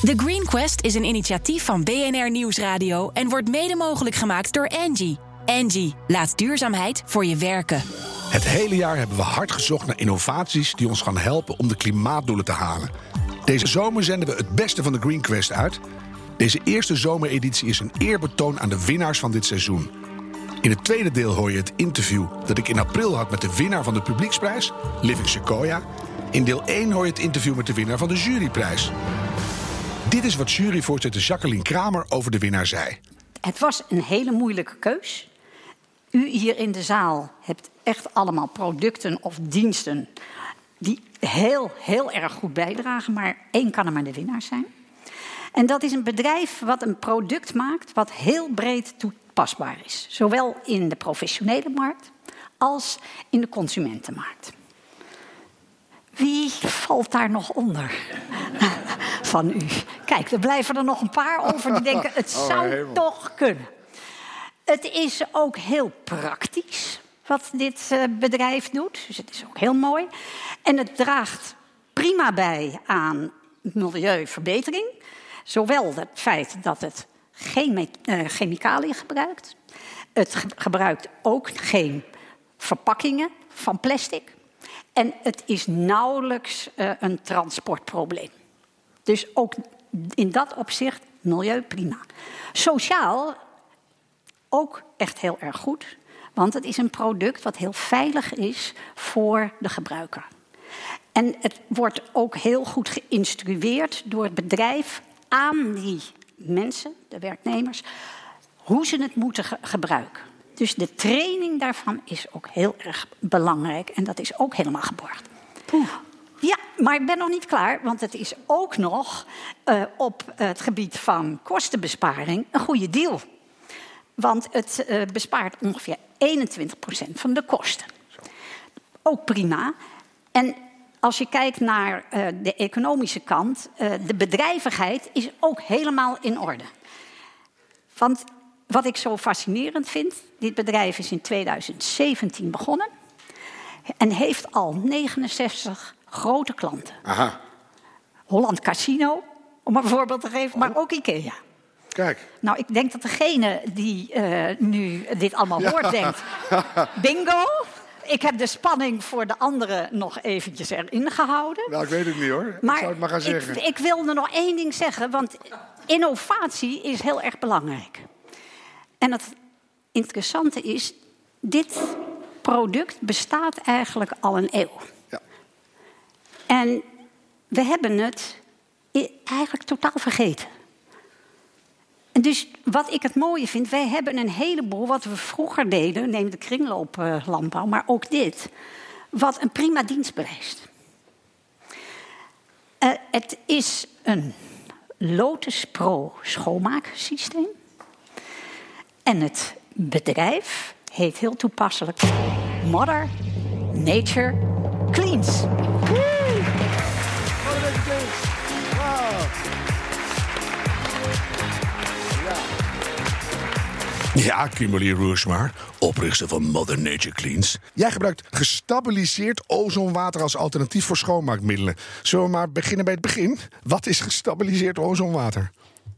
The Green Quest is een initiatief van BNR Nieuwsradio en wordt mede mogelijk gemaakt door Angie. Angie, laat duurzaamheid voor je werken. Het hele jaar hebben we hard gezocht naar innovaties die ons gaan helpen om de klimaatdoelen te halen. Deze zomer zenden we het beste van de Green Quest uit. Deze eerste zomereditie is een eerbetoon aan de winnaars van dit seizoen. In het tweede deel hoor je het interview dat ik in april had met de winnaar van de publieksprijs, Living Sequoia. In deel 1 hoor je het interview met de winnaar van de juryprijs. Dit is wat juryvoorzitter Jacqueline Kramer over de winnaar zei. Het was een hele moeilijke keus. U hier in de zaal hebt echt allemaal producten of diensten die heel, heel erg goed bijdragen, maar één kan er maar de winnaar zijn. En dat is een bedrijf wat een product maakt wat heel breed toepasbaar is. Zowel in de professionele markt als in de consumentenmarkt. Wie valt daar nog onder van u? Kijk, er blijven er nog een paar over die denken: het Oh, zou hemel. toch kunnen. Het is ook heel praktisch wat dit eh, bedrijf doet. Dus het is ook heel mooi. En het draagt prima bij aan milieuverbetering. Zowel het feit dat het geen eh, chemicaliën gebruikt. Het ge- gebruikt ook geen verpakkingen van plastic. En het is nauwelijks eh, een transportprobleem. Dus ook in dat opzicht milieu prima. Sociaal ook echt heel erg goed. Want het is een product wat heel veilig is voor de gebruiker. En het wordt ook heel goed geïnstrueerd door het bedrijf aan die mensen, de werknemers, hoe ze het moeten ge- gebruiken. Dus de training daarvan is ook heel erg belangrijk en dat is ook helemaal geborgd. Maar ik ben nog niet klaar, want het is ook nog eh, op het gebied van kostenbesparing een goede deal. Want het eh, bespaart ongeveer 21% van de kosten. Ook prima. En als je kijkt naar eh, de economische kant, de bedrijvigheid is ook helemaal in orde. Want wat ik zo fascinerend vind, dit bedrijf is in 2017 begonnen en heeft al 69 grote klanten. Aha, Holland Casino, om een voorbeeld te geven, maar ook IKEA. kijk. Nou, ik denk dat degene die eh, nu dit allemaal hoort, denkt: bingo. Ik heb de spanning voor de anderen nog eventjes erin gehouden. Nou, ik weet het niet hoor. ik zou het maar gaan zeggen. Ik, ik wilde nog één ding zeggen, want innovatie is heel erg belangrijk. En het interessante is, dit product bestaat eigenlijk al een eeuw. En we hebben het eigenlijk totaal vergeten. En dus wat ik het mooie vind, wij hebben een heleboel wat we vroeger deden, neem de kringlooplandbouw, maar ook dit, wat een prima dienst bewijst. Eh, het is een Lotus Pro schoonmaaksysteem. En het bedrijf heet heel toepasselijk Mother Nature Cleans. Ja, Kimberly Roosmar, oprichter van Mother Nature Cleans. Jij gebruikt gestabiliseerd ozonwater als alternatief voor schoonmaakmiddelen. Zullen we maar beginnen bij het begin? Wat is gestabiliseerd ozonwater?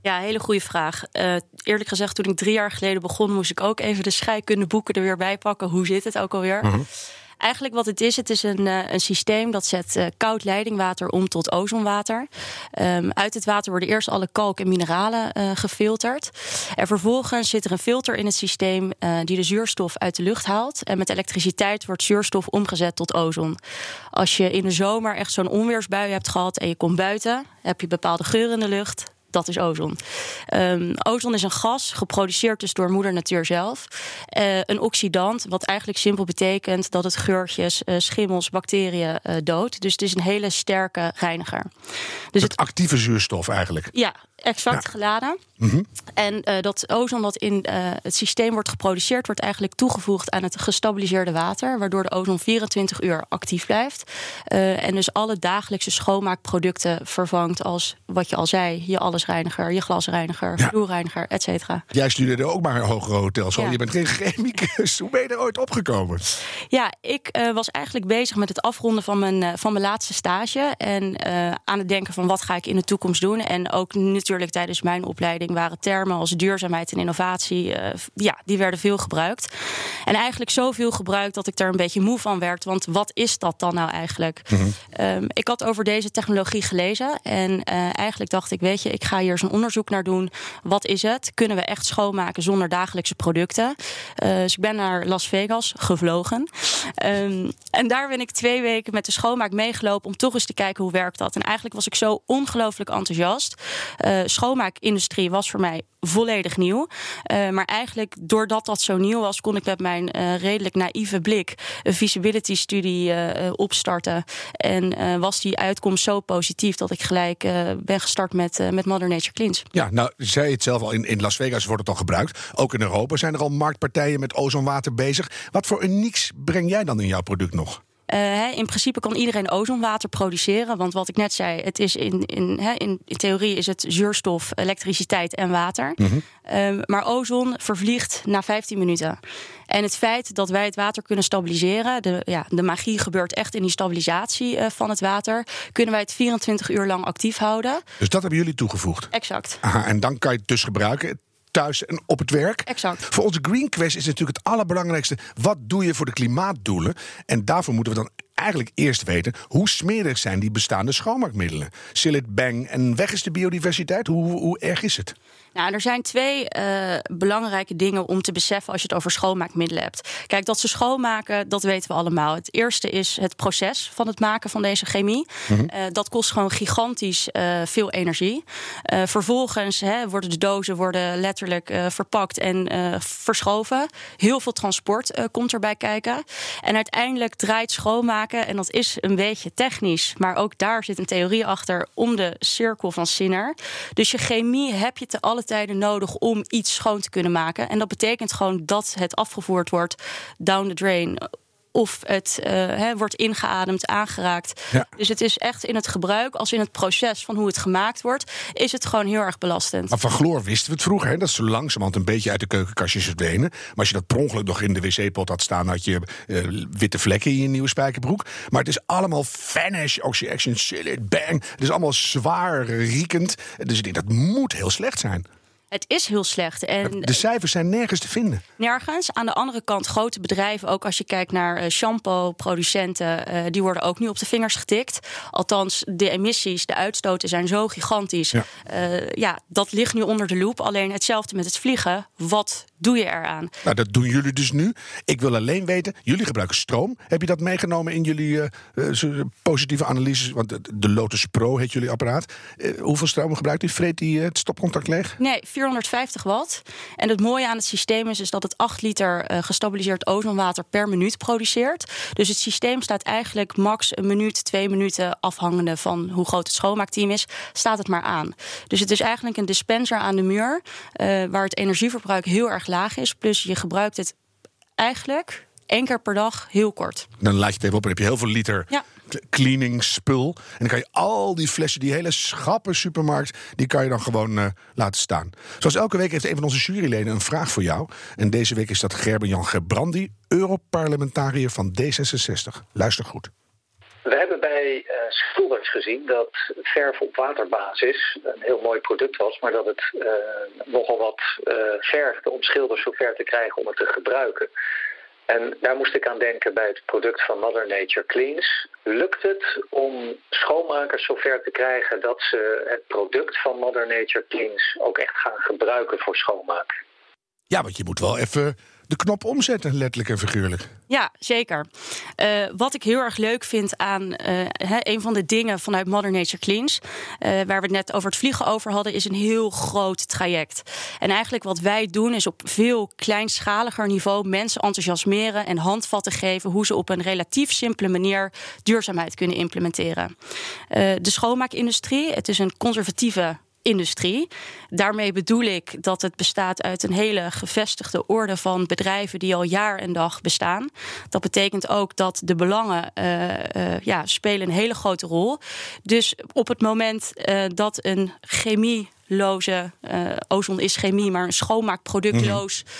Ja, hele goede vraag. Eh, eerlijk gezegd, toen ik drie jaar geleden begon, moest ik ook even de scheikundeboeken er weer bij pakken. Hoe zit het ook alweer? Eigenlijk wat het is, het is een, eh, een systeem dat zet eh, koud leidingwater om tot ozonwater. Ehm, uit het water worden eerst alle kalk en mineralen eh, gefilterd. En vervolgens zit er een filter in het systeem die de zuurstof uit de lucht haalt. En met elektriciteit wordt zuurstof omgezet tot ozon. Als je in de zomer echt zo'n onweersbui hebt gehad en je komt buiten, heb je bepaalde geur in de lucht. Dat is ozon. Ehm, ozon is een gas, geproduceerd dus door moeder natuur zelf. Eh, een oxidant, wat eigenlijk simpel betekent dat het geurtjes, eh, schimmels, bacteriën eh, doodt. Dus het is een hele sterke reiniger. Dus Het actieve zuurstof eigenlijk. ja, exact Ja. geladen. En eh, dat ozon dat in het systeem wordt geproduceerd, wordt eigenlijk toegevoegd aan het gestabiliseerde water, waardoor de ozon 24 uur actief blijft. En dus alle dagelijkse schoonmaakproducten vervangt als wat je al zei, je alle allesreiniger, je glasreiniger, ja. vloerreiniger, et cetera. Jij studeerde ook maar hogere hotels. Je bent geen chemicus. Hoe ben je er ooit opgekomen? Ja, ik uh, was eigenlijk bezig met het afronden van mijn, uh, van mijn laatste stage. En uh, aan het denken van wat ga ik in de toekomst doen. En ook natuurlijk tijdens mijn opleiding waren termen als duurzaamheid en innovatie. ja, die werden veel gebruikt. En eigenlijk zoveel gebruikt dat ik er een beetje moe van werd. Want wat is dat dan nou eigenlijk? Mm um, ik had over deze technologie gelezen. En eigenlijk dacht ik, weet je, ik ga hier eens een onderzoek naar doen. Wat is het? Kunnen we echt schoonmaken zonder dagelijkse producten? dus ik ben naar Las Vegas gevlogen. Um, en daar ben ik twee weken met de schoonmaak meegelopen om toch eens te kijken hoe werkt dat. En eigenlijk was ik zo ongelooflijk enthousiast. Uh, schoonmaakindustrie was voor mij volledig nieuw. Uh, maar eigenlijk doordat dat zo nieuw was, kon ik met mijn uh, redelijk naïeve blik een feasibility studie uh, opstarten. En was die uitkomst zo positief dat ik gelijk ben gestart met, met Mother Nature Cleans. Ja, nou zei het zelf al, in, in Las Vegas wordt het al gebruikt. Ook in Europa zijn er al marktpartijen met ozonwater bezig. Wat voor unieks breng jij dan in jouw product nog? Uh, in principe kan iedereen ozonwater produceren. Want wat ik net zei, het is in, in, in, in theorie is het zuurstof, elektriciteit en water. Mm -hmm. maar ozon vervliegt na 15 minuten. En het feit dat wij het water kunnen stabiliseren, de, ja, de magie gebeurt echt in die stabilisatie uh, van het water, kunnen wij het 24 uur lang actief houden. Dus dat hebben jullie toegevoegd? Exact. Aha, en dan kan je het dus gebruiken thuis en op het werk. Exact. Voor onze Green Quest is natuurlijk het allerbelangrijkste: wat doe je voor de klimaatdoelen? En daarvoor moeten we dan eigenlijk eerst weten hoe smerig zijn die bestaande schoonmaakmiddelen. Sillet, bang en weg is de biodiversiteit. Hoe, hoe erg is het? Nou, er zijn twee uh, belangrijke dingen om te beseffen als je het over schoonmaakmiddelen hebt. Kijk, dat ze schoonmaken, dat weten we allemaal. Het eerste is het proces van het maken van deze chemie. Mm -hmm. uh, dat kost gewoon gigantisch uh, veel energie. vervolgens hè, worden de dozen worden letterlijk verpakt en verschoven. Heel veel transport komt erbij kijken. En uiteindelijk draait schoonmaken, en dat is een beetje technisch, maar ook daar zit een theorie achter om de cirkel van Sinner. Dus je chemie heb je te alle tijden nodig om iets schoon te kunnen maken. En dat betekent gewoon dat het afgevoerd wordt down the drain of het uh, wordt ingeademd, aangeraakt. Ja. Dus het is echt in het gebruik, als in het proces van hoe het gemaakt wordt, is het gewoon heel erg belastend. Maar van chloor wisten we het vroeger, hè? dat is zo langzamerhand een beetje uit de keukenkastjes verdwenen. Maar als je dat per ongeluk nog in de wc-pot had staan, had je uh, witte vlekken in je nieuwe spijkerbroek. Maar het is allemaal vanish, oxy-action, silid, bang. Het is allemaal zwaar riekend. Dus ik denk dat moet heel slecht zijn. Het is heel slecht. En de cijfers zijn nergens te vinden. Nergens. Aan de andere kant, grote bedrijven, ook als je kijkt naar uh, shampoo-producenten, uh, die worden ook nu op de vingers getikt. Althans, de emissies, de uitstoten zijn zo gigantisch. Ja. Uh, ja, dat ligt nu onder de loep. Alleen hetzelfde met het vliegen. Wat doe je eraan? Nou, dat doen jullie dus nu. Ik wil alleen weten, jullie gebruiken stroom. Heb je dat meegenomen in jullie positieve analyses? Want de Lotus Pro heet jullie apparaat. hoeveel stroom gebruikt u? Vreet die het stopcontact leeg? Nee, 450 watt. En het mooie aan het systeem is, is dat het 8 liter gestabiliseerd ozonwater per minuut produceert. Dus het systeem staat eigenlijk max een minuut, twee minuten, afhangende van hoe groot het schoonmaakteam is, staat het maar aan. Dus het is eigenlijk een dispenser aan de muur, waar het energieverbruik heel erg laag is. Plus je gebruikt het eigenlijk één keer per dag heel kort. Dan laat je het even op en heb je heel veel liter ja. cleaningspul. En dan kan je al die flessen, die hele schappen supermarkt, die kan je dan gewoon uh, laten staan. Zoals elke week heeft een van onze juryleden een vraag voor jou. En deze week is dat Gerben-Jan Gebrandi, Europarlementariër van D66. Luister goed. We hebben bij uh, gezien dat verf op waterbasis een heel mooi product was, maar dat het uh, nogal wat uh, vergde om schilders zover te krijgen om het te gebruiken. En daar moest ik aan denken bij het product van Mother Nature Cleans. Lukt het om schoonmakers zover te krijgen dat ze het product van Mother Nature Cleans ook echt gaan gebruiken voor schoonmaak? Ja, want je moet wel even de knop omzetten, letterlijk en figuurlijk. Ja, zeker. Uh, wat ik heel erg leuk vind aan he, een van de dingen vanuit Mother Nature Cleans, uh, waar we het net over het vliegen over hadden, is een heel groot traject. En eigenlijk wat wij doen is op veel kleinschaliger niveau mensen enthousiasmeren en handvatten geven hoe ze op een relatief simpele manier duurzaamheid kunnen implementeren. de schoonmaakindustrie, het is een conservatieve industrie. Daarmee bedoel ik dat het bestaat uit een hele gevestigde orde van bedrijven die al jaar en dag bestaan. Dat betekent ook dat de belangen uh, uh, ja, spelen een hele grote rol. Dus op het moment uh, dat een chemie productloze, uh, ozon is chemie, maar een schoonmaakproductloos mm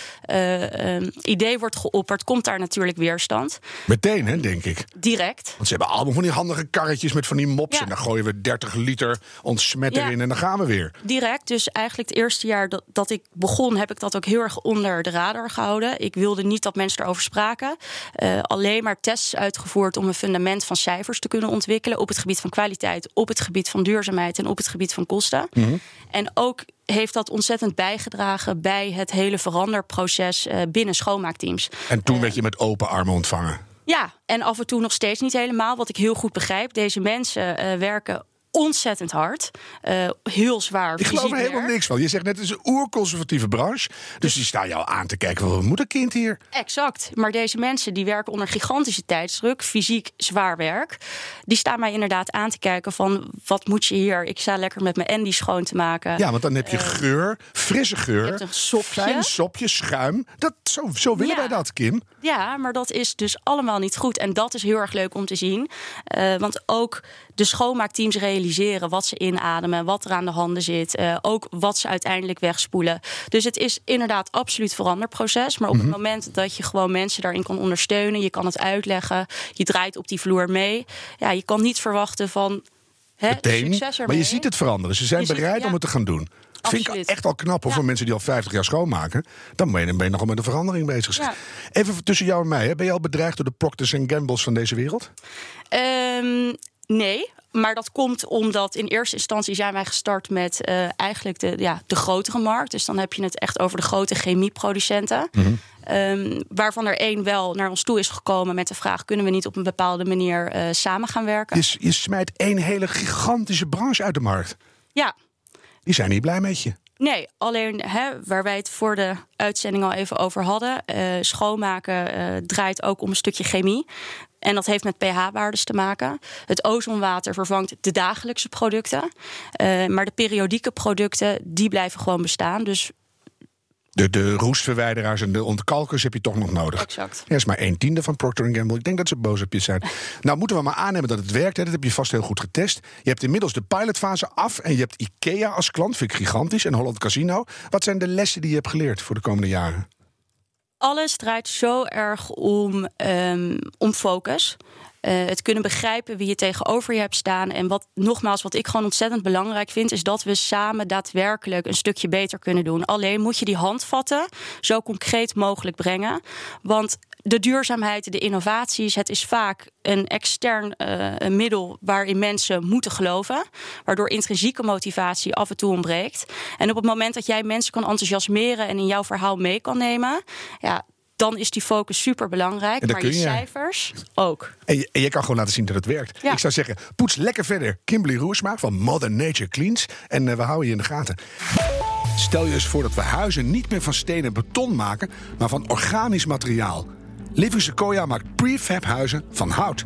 idee wordt geopperd, komt daar natuurlijk weerstand. Meteen, hè, denk ik. Direct. Want ze hebben allemaal van die handige karretjes met van die mops. En dan gooien we 30 liter ontsmetter in en dan gaan we weer. Direct. Dus eigenlijk het eerste jaar dat, dat ik begon, heb ik dat ook heel erg onder de radar gehouden. Ik wilde niet dat mensen erover spraken. Uh, alleen maar tests uitgevoerd om een fundament van cijfers te kunnen ontwikkelen op het gebied van kwaliteit, op het gebied van duurzaamheid en op het gebied van kosten. Mhm. En ook heeft dat ontzettend bijgedragen bij het hele veranderproces uh, binnen schoonmaakteams. En toen uh, werd je met open armen ontvangen. Ja, en af en toe nog steeds niet helemaal. Wat ik heel goed begrijp. Deze mensen uh, werken ontzettend hard. Uh, heel zwaar. Ik geloof er helemaal niks van. Je zegt net, het is een oerconservatieve branche. Dus, die staan jou aan te kijken. Wat moet een kind hier? Exact. Maar deze mensen die werken onder gigantische tijdsdruk. Fysiek zwaar werk. Die staan mij inderdaad aan te kijken van... wat moet je hier? Ik sta lekker met mijn Andy schoon te maken. Ja, want dan heb je uh, geur, frisse geur. Je hebt een sopje. Fijn sopje, schuim. Dat, zo, zo willen ja. wij dat, Kim. Ja, maar dat is dus allemaal niet goed. En dat is heel erg leuk om te zien. Uh, want ook de schoonmaakteams realiseren wat ze inademen, wat er aan de handen zit, uh, ook wat ze uiteindelijk wegspoelen. Dus het is inderdaad absoluut veranderproces. Maar op mm -hmm. het moment dat je gewoon mensen daarin kan ondersteunen, je kan het uitleggen, je draait op die vloer mee. Ja, je kan niet verwachten van. Hè, succes ermee. maar je ziet het veranderen. Ze zijn Je ziet- bereid ja. om het te gaan doen. Vind ik echt al knap hoor, Ja. voor mensen die al 50 jaar schoonmaken. Dan ben je, ben je nogal met een verandering bezig. Ja. Even tussen jou en mij. Hè. Ben je al bedreigd door de Procters Gamble's van deze wereld? Ehm, nee. Maar dat komt omdat in eerste instantie zijn wij gestart met eh, eigenlijk de, ja, de grotere markt. Dus dan heb je het echt over de grote chemieproducenten. Ehm, waarvan er één wel naar ons toe is gekomen met de vraag: kunnen we niet op een bepaalde manier eh, samen gaan werken? Je, s- je smijt één hele gigantische branche uit de markt. Ja, Die zijn niet blij met je. Nee, alleen hè, waar wij het voor de uitzending al even over hadden. eh, schoonmaken draait ook om een stukje chemie. En dat heeft met pH-waardes te maken. Het ozonwater vervangt de dagelijkse producten. Eh, maar de periodieke producten, die blijven gewoon bestaan. Dus De, de roestverwijderaars en de ontkalkers heb je toch nog nodig. exact. Ja, is maar een tiende van Procter Gamble. Ik denk dat ze boos op je zijn. nou, moeten we maar aannemen dat het werkt. Hè. Dat heb je vast heel goed getest. Je hebt inmiddels de pilotfase af. En je hebt IKEA als klant. Vind ik gigantisch. En Holland Casino. Wat zijn de lessen die je hebt geleerd voor de komende jaren? Alles draait zo erg om, ehm, om focus. Eh, het kunnen begrijpen wie je tegenover je hebt staan. En wat nogmaals, wat ik gewoon ontzettend belangrijk vind, is dat we samen daadwerkelijk een stukje beter kunnen doen. Alleen moet je die handvatten zo concreet mogelijk brengen. Want de duurzaamheid, de innovaties, het is vaak een extern eh, een middel waarin mensen moeten geloven. Waardoor intrinsieke motivatie af en toe ontbreekt. En op het moment dat jij mensen kan enthousiasmeren en in jouw verhaal mee kan nemen, ja, dan is die focus super belangrijk. Maar je cijfers ook. En je, en je kan gewoon laten zien dat het werkt. Ja. Ik zou zeggen, poets lekker verder. Kimberly Roersma van Mother Nature Cleans. En eh, we houden je in de gaten. Stel je eens voor dat we huizen niet meer van steen en beton maken... maar van organisch materiaal. Living Sequoia maakt prefab huizen van hout.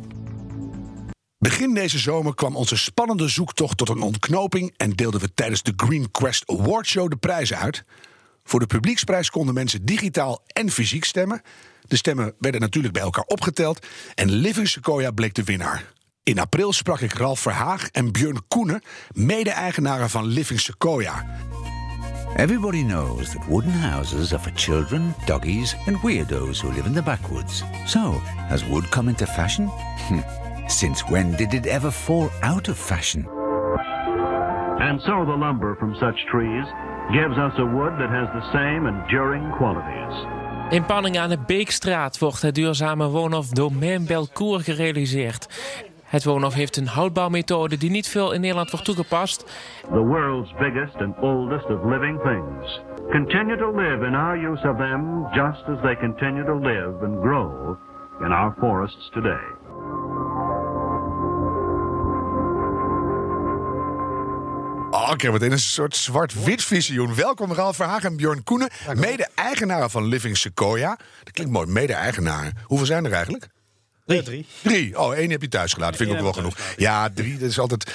Begin deze zomer kwam onze spannende zoektocht tot een ontknoping... en deelden we tijdens de Green Quest Award Show de prijzen uit. Voor de publieksprijs konden mensen digitaal en fysiek stemmen. De stemmen werden natuurlijk bij elkaar opgeteld... en Living Sequoia bleek de winnaar. In april sprak ik Ralf Verhaag en Björn Koenen... mede-eigenaren van Living Sequoia. Everybody knows that wooden houses are for children, doggies, and weirdos who live in the backwoods. So, has wood come into fashion? Hmm. Since when did it ever fall out of fashion? And so the lumber from such trees gives us a wood that has the same enduring qualities. In Panningen aan de Beekstraat wordt het duurzame woonhof Domaine Belcourt gerealiseerd. Het woonhof heeft een houtbouwmethode die niet veel in Nederland wordt toegepast. The world's biggest and oldest of living things continue to live in our use of them just as they continue to live and grow in our forests today. Oh, ik heb meteen een soort zwart-wit visioen. Welkom Ralf Verhaag en Björn Koenen, mede-eigenaren van Living Sequoia. Dat klinkt mooi, mede-eigenaren. Hoeveel zijn er eigenlijk? Drie. drie. Drie. Oh, één heb je thuis gelaten. Vind ik ook wel genoeg. Ja, drie. Dat is altijd.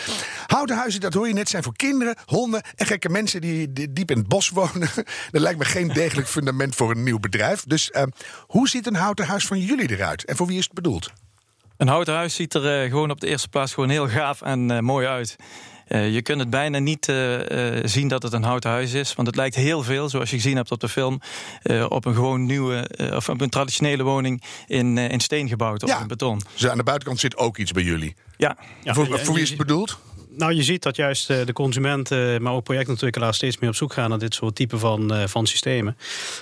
Houten huizen, dat hoor je net, zijn voor kinderen, honden en gekke mensen die, die diep in het bos wonen. Dat lijkt me geen degelijk fundament voor een nieuw bedrijf. Dus eh, hoe ziet een houten huis van jullie eruit? En voor wie is het bedoeld? Een houten huis ziet er eh, gewoon op de eerste plaats gewoon heel gaaf en eh, mooi uit. Je kunt het bijna niet zien dat het een houten huis is. Want het lijkt heel veel, zoals je gezien hebt op de film, op een gewoon nieuwe of op een traditionele woning in, in steen gebouwd of in beton. Dus aan de buitenkant zit ook iets bij jullie. Ja. voor, voor wie is het bedoeld? Nou, je ziet dat juist eh, de consumenten, maar ook projectontwikkelaars steeds meer op zoek gaan naar dit soort type van, uh, van systemen.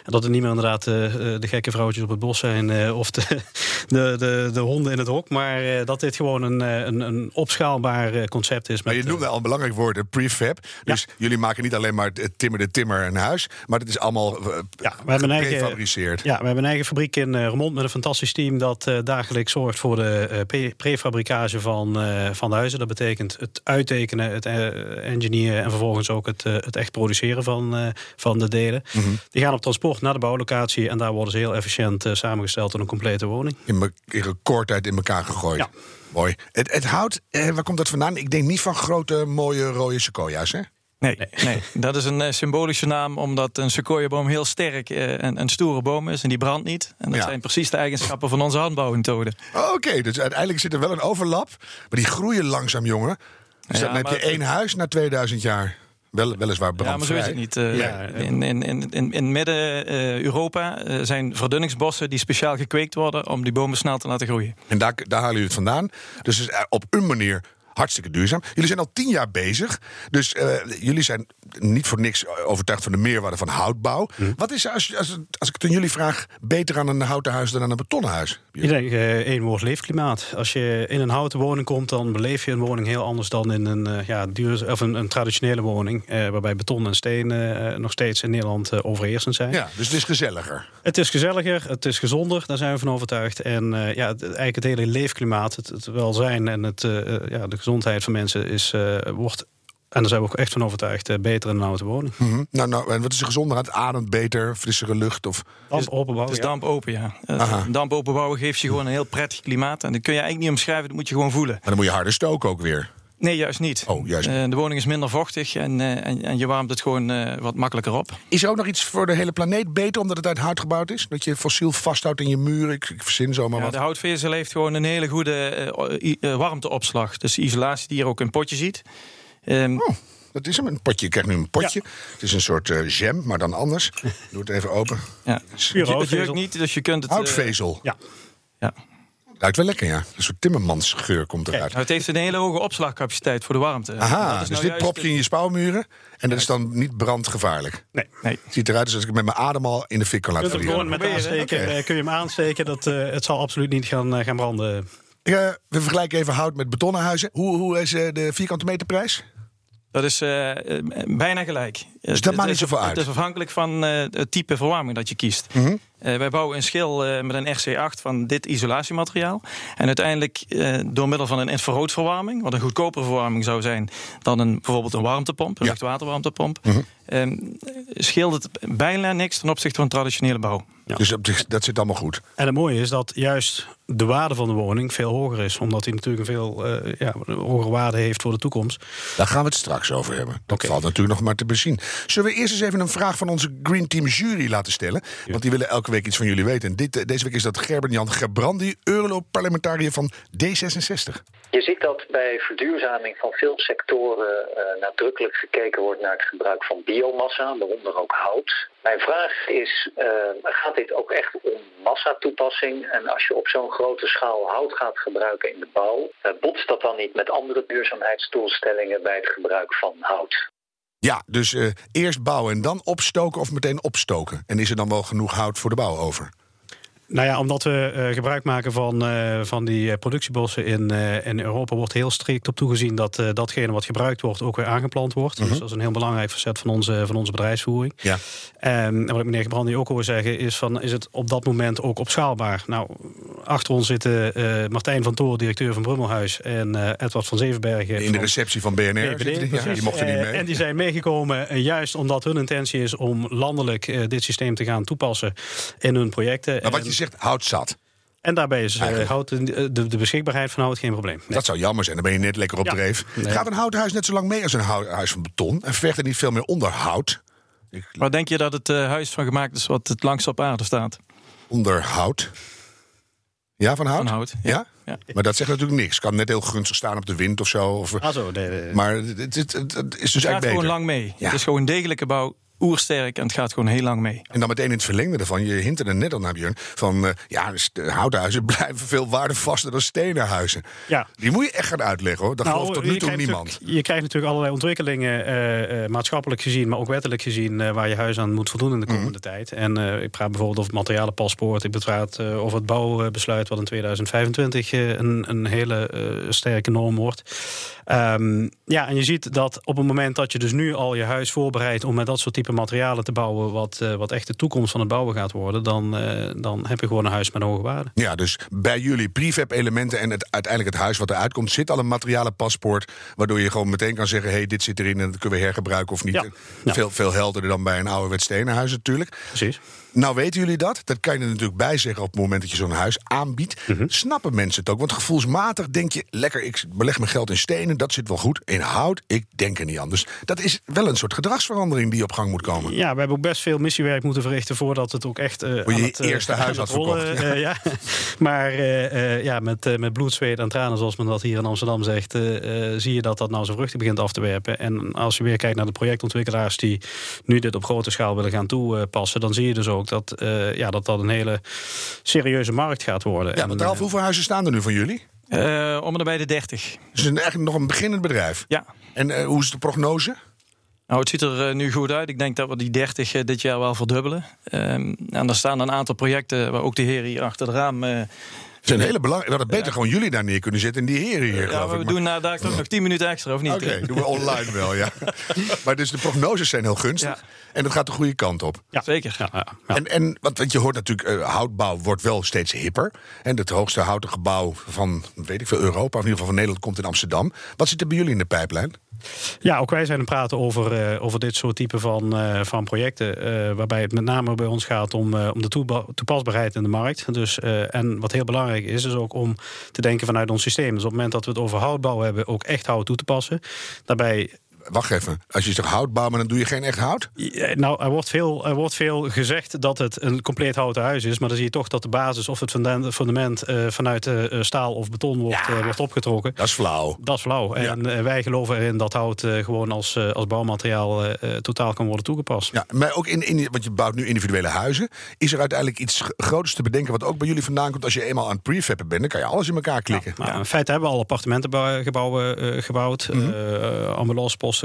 En dat er niet meer inderdaad uh, de gekke vrouwtjes op het bos zijn of de, de, de, de, honden in het hok, maar dat dit gewoon een, een, een opschaalbaar concept is. Maar je noemde al een belangrijk woord, prefab. Dus jullie maken niet alleen maar timmer de timmer een huis, maar het is allemaal ja, we hebben gefabriceerd. Ja, we hebben een eigen fabriek in Remond met een fantastisch team dat dagelijks zorgt voor de prefabricage van, van de huizen. Dat betekent het uit uittekenen, het uh, engineeren en vervolgens ook het, uh, het echt produceren van, uh, van de delen. Mm -hmm. Die gaan op transport naar de bouwlocatie en daar worden ze heel efficiënt samengesteld in een complete woning. In, in recordtijd in elkaar gegooid. Ja. Mooi. Het, het hout, waar komt dat vandaan? Ik denk niet van grote, mooie rode sequoia's, hè? Nee, nee, dat is een symbolische naam omdat een sequoiaboom heel sterk en een stoere boom is en die brandt niet. En dat zijn precies de eigenschappen van onze handbouwmethode. Oké, dus uiteindelijk zit er wel een overlap, maar die groeien langzaam, jongen. Dus dan heb je één huis na 2000 jaar. Wel, weliswaar brandvrij. Ja, maar zo is het niet. Uh, in, in, in, in midden-Europa uh, zijn verdunningsbossen die speciaal gekweekt worden om die bomen snel te laten groeien. En daar, daar halen jullie het vandaan. Dus op een manier hartstikke duurzaam. Jullie zijn al tien jaar bezig. Dus uh, jullie zijn niet voor niks overtuigd van de meerwaarde van houtbouw. Hm. Wat is, als, als, als ik het aan jullie vraag, beter aan een houten huis dan aan een betonnen huis? Ik denk uh, één woord leefklimaat. Als je in een houten woning komt, dan beleef je een woning heel anders dan in een, uh, ja, duur, of een, een traditionele woning. waarbij beton en steen nog steeds in Nederland overheersend zijn. Ja, dus het is gezelliger. Het is gezelliger, het is gezonder, daar zijn we van overtuigd. En ja, het, eigenlijk het hele leefklimaat, het, het welzijn en het, ja, de gezondheid van mensen is, wordt en daar zijn we ook echt van overtuigd, eh, beter in een auto wonen. Mm -hmm. nou, nou, en wat is er gezonder aan? Het ademt beter, frissere lucht? Of... Damp openbouwen. Dus damp open, ja. Damp openbouwen geeft je gewoon een heel prettig klimaat. En dat kun je eigenlijk niet omschrijven, dat moet je gewoon voelen. Maar dan moet je harder stoken ook weer. Nee, juist niet. Oh, juist uh, de woning is minder vochtig en, uh, en, en, je warmt het gewoon uh, wat makkelijker op. Is er ook nog iets voor de hele planeet beter omdat het uit hout gebouwd is? Dat je fossiel vasthoudt in je muren? Ik, ik verzin zomaar ja, wat. De houtvezel heeft gewoon een hele goede warmteopslag. Dus isolatie die je ook in een potje ziet. Um, oh. Dat is hem, een potje. Je krijgt nu een potje. Het is een soort uh, jam, maar dan anders. Doe het even open. Ja. Het jeukt niet, dus je kunt het... Houtvezel. Uh, ja. ja. Lijkt wel lekker, ja. Een soort timmermansgeur komt eruit. Kijk, nou, het heeft een hele hoge opslagcapaciteit voor de warmte. Aha, dus nou dit prop je in je spouwmuren... en dat is dan niet brandgevaarlijk? Nee. nee. Het ziet eruit alsof ik met mijn adem al in de fik kan laten vliegen. Gewoon met aansteken, okay. kun je hem aansteken. Dat, uh, het zal absoluut niet gaan, uh, gaan branden. we vergelijken even hout met betonnen huizen. Hoe, hoe is de vierkante meterprijs? Dat is uh, bijna gelijk. Dus dat maakt niet zoveel uit? Het is afhankelijk van uh, het type verwarming dat je kiest. Mm -hmm. uh, wij bouwen een schil met een RC8 van dit isolatiemateriaal. En uiteindelijk door middel van een infraroodverwarming... wat een goedkopere verwarming zou zijn... dan een, bijvoorbeeld een warmtepomp, een ja. luchtwaterwarmtepomp... Mm -hmm. scheelt het bijna niks ten opzichte van traditionele bouw. Ja. Dus dat zit allemaal goed. En het mooie is dat juist de waarde van de woning veel hoger is. Omdat hij natuurlijk een veel uh, ja, hogere waarde heeft voor de toekomst. Daar gaan we het straks over hebben. Dat okay. valt natuurlijk nog maar te bezien. Zullen we eerst eens even een vraag van onze Green Team jury laten stellen? Ja. Want die willen elke week iets van jullie weten. En dit, deze week is dat Gerben-Jan Gebrandi, Europarlementariër van D66. Je ziet dat bij verduurzaming van veel sectoren uh, nadrukkelijk gekeken wordt naar het gebruik van biomassa, waaronder ook hout. Mijn vraag is, uh, gaat dit ook echt om massatoepassing? En als je op zo'n grote schaal hout gaat gebruiken in de bouw, uh, botst dat dan niet met andere duurzaamheidsdoelstellingen bij het gebruik van hout? Ja, dus uh, eerst bouwen en dan opstoken of meteen opstoken? En is er dan wel genoeg hout voor de bouw over? Nou ja, omdat we uh, gebruik maken van, uh, van die productiebossen in, uh, in Europa... wordt heel strikt op toegezien dat datgene wat gebruikt wordt... ook weer aangeplant wordt. -hmm. Dus dat is een heel belangrijk facet van onze, van onze bedrijfsvoering. Ja. En wat ik meneer Gebrandi ook hoor zeggen... is, van, is het op dat moment ook opschaalbaar? Nou, achter ons zitten Martijn van Toren, directeur van Brummelhuis... en Edward van Zevenbergen. In de receptie van BNR. BNR die, ja, die mochten niet mee. En die zijn meegekomen juist omdat hun intentie is... om landelijk dit systeem te gaan toepassen in hun projecten. Maar wat je zegt hout zat. En daarbij is uh, hout, de, de, beschikbaarheid van hout geen probleem. Nee. Dat zou jammer zijn, dan ben je net lekker op ja. dreef. Nee. Gaat een houten huis net zo lang mee als een huis van beton? En vergt er niet veel meer onderhoud? Waar denk je dat het uh, huis van gemaakt is wat het langst op aarde staat? Onderhoud? Ja, van hout? Van hout, ja. ja? Maar dat zegt natuurlijk niks. Kan net heel gunstig staan op de wind of zo. Of, ah, zo nee, nee. Maar het, het, het, het is dus het eigenlijk gaat beter. gewoon lang mee. Het is gewoon een degelijke bouw oersterk en het gaat gewoon heel lang mee. En dan meteen in het verlengde ervan, je hint er net al naar Björn, van uh, ja, houten huizen blijven veel waardevaster dan stenen huizen. Ja. Die moet je echt gaan uitleggen hoor, dat nou, gelooft tot nu toe niemand. Je krijgt natuurlijk allerlei ontwikkelingen, uh, uh, maatschappelijk gezien, maar ook wettelijk gezien, waar je huis aan moet voldoen in de komende mm tijd. En ik praat bijvoorbeeld over het materialenpaspoort, ik praat over het bouwbesluit wat in 2025 een, een hele sterke norm wordt. Um, ja, en je ziet dat op het moment dat je dus nu al je huis voorbereidt om met dat soort type materialen te bouwen, wat, uh, wat echt de toekomst van het bouwen gaat worden, dan, uh, dan heb je gewoon een huis met hoge waarde. Ja, dus bij jullie prefab elementen en het, uiteindelijk het huis wat eruit komt, zit al een materialenpaspoort, waardoor je gewoon meteen kan zeggen, hé, hey, dit zit erin en dat kunnen we hergebruiken of niet. Ja. Ja. Veel, veel helderder dan bij een ouderwets stenen huis natuurlijk. Precies. Nou weten jullie dat. Dat kan je er natuurlijk bij zeggen op het moment dat je zo'n huis aanbiedt. Mhm. Snappen mensen het ook? Want gevoelsmatig denk je, lekker, ik beleg mijn geld in stenen, dat zit wel goed. In hout, ik denk er niet anders. Dat is wel een soort gedragsverandering die op gang moet komen. Ja, we hebben ook best veel missiewerk moeten verrichten voordat het ook echt. Uh, je het, uh, eerste huis had rollen, verkocht. Uh, ja. Maar ja, met, met bloed, zweet en tranen, zoals men dat hier in Amsterdam zegt, zie je dat dat nou zijn vruchten begint af te werpen. En als je weer kijkt naar de projectontwikkelaars die nu dit op grote schaal willen gaan toepassen, dan zie je dus ook dat ja, dat dat een hele serieuze markt gaat worden. Ja, want Ralf, hoeveel huizen staan er nu van jullie? Uh, om en bij de 30. Dus een, eigenlijk nog een beginnend bedrijf. Ja. En uh, hoe is de prognose? Nou, het ziet er uh, nu goed uit. Ik denk dat we die 30 dit jaar wel verdubbelen. Um, en er staan een aantal projecten waar ook de heren hier achter de raam het is een hele belangrijke. We hadden beter ja. gewoon jullie daar neer kunnen zetten en die heren hier. Ja, we ik. doen na daar toch nog 10 minuten extra, of niet? Oké, okay, doen we online wel, ja. maar dus de prognoses zijn heel gunstig. Ja. En dat gaat de goede kant op. Ja, zeker. Ja, En, en want, je hoort natuurlijk, uh, houtbouw wordt wel steeds hipper. En het hoogste houten gebouw van, weet ik veel, Europa, of in ieder geval van Nederland, komt in Amsterdam. Wat zit er bij jullie in de pijplijn? Ja, ook wij zijn aan het praten over, uh, over dit soort type van, uh, van projecten. Uh, waarbij het met name bij ons gaat om, om de toepasbaarheid in de markt. Dus, en wat heel belangrijk is, is ook om te denken vanuit ons systeem. Dus op het moment dat we het over houtbouw hebben, ook echt hout toe te passen. Daarbij wacht even. Als je zegt hout bouwen, dan doe je geen echt hout? Ja, nou, er wordt, veel, er wordt veel gezegd dat het een compleet houten huis is. Maar dan zie je toch dat de basis of het fundament uh, vanuit uh, staal of beton wordt, ja, uh, wordt opgetrokken. Dat is flauw. Dat is flauw. Ja. En wij geloven erin dat hout gewoon als, als bouwmateriaal totaal kan worden toegepast. Ja, maar ook in, in, want je bouwt nu individuele huizen. Is er uiteindelijk iets groters te bedenken wat ook bij jullie vandaan komt? Als je eenmaal aan het prefabben bent, dan kan je alles in elkaar klikken. In feite hebben we al appartementengebouwen gebouwd. Mm -hmm.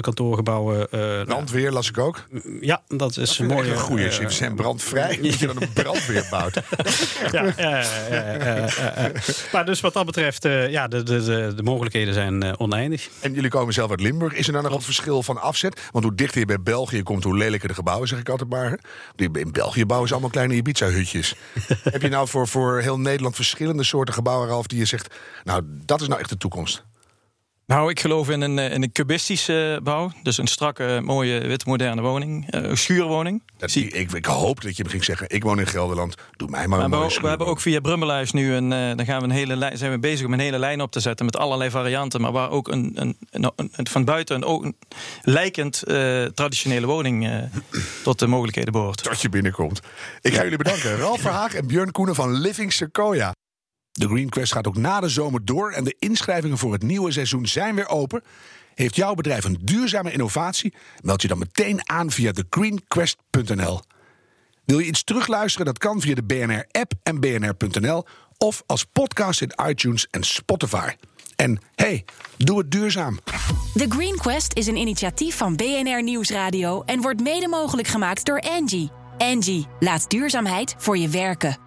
Kantoorgebouwen. Uh, brandweer las ik ook. Ja, dat is een mooie. Goede. Ze zijn brandvrij. Dat je dan een brandweer bouwt. ja, ja, ja, Maar dus wat dat betreft, ja, de, de, de, de, mogelijkheden zijn oneindig. En jullie komen zelf uit Limburg. Is er dan nog een verschil van afzet? Want hoe dichter je bij België komt, hoe lelijker de gebouwen, zeg ik altijd maar. In België bouwen ze allemaal kleine Ibiza-hutjes. Heb je nou voor, voor heel Nederland verschillende soorten gebouwen, Ralf, die je zegt, nou, dat is nou echt de toekomst? Nou, ik geloof in een, in een cubistische bouw. Dus een strakke, mooie, wit, moderne woning. Uh, een schuurwoning. Dat, Zie, ik, ik hoop dat je me ging zeggen, ik woon in Gelderland. Doe mij maar, maar een mooie We hebben ook via Brummeluis nu een... Uh, dan gaan we een hele lijn, zijn we bezig om een hele lijn op te zetten... met allerlei varianten. Maar waar ook een, een, een, een van buiten een, een lijkend uh, traditionele woning... tot de mogelijkheden behoort. Tot je binnenkomt. Ik ga jullie bedanken. Ralf Verhaag en Björn Koenen van Living Sequoia. De Green Quest gaat ook na de zomer door en de inschrijvingen voor het nieuwe seizoen zijn weer open. Heeft jouw bedrijf een duurzame innovatie? Meld je dan meteen aan via thegreenquest.nl. Wil je iets terugluisteren? Dat kan via de BNR-app en bnr.nl of als podcast in iTunes en Spotify. En hey, doe het duurzaam. The Green Quest is een initiatief van BNR Nieuwsradio en wordt mede mogelijk gemaakt door Angie. Angie, laat duurzaamheid voor je werken.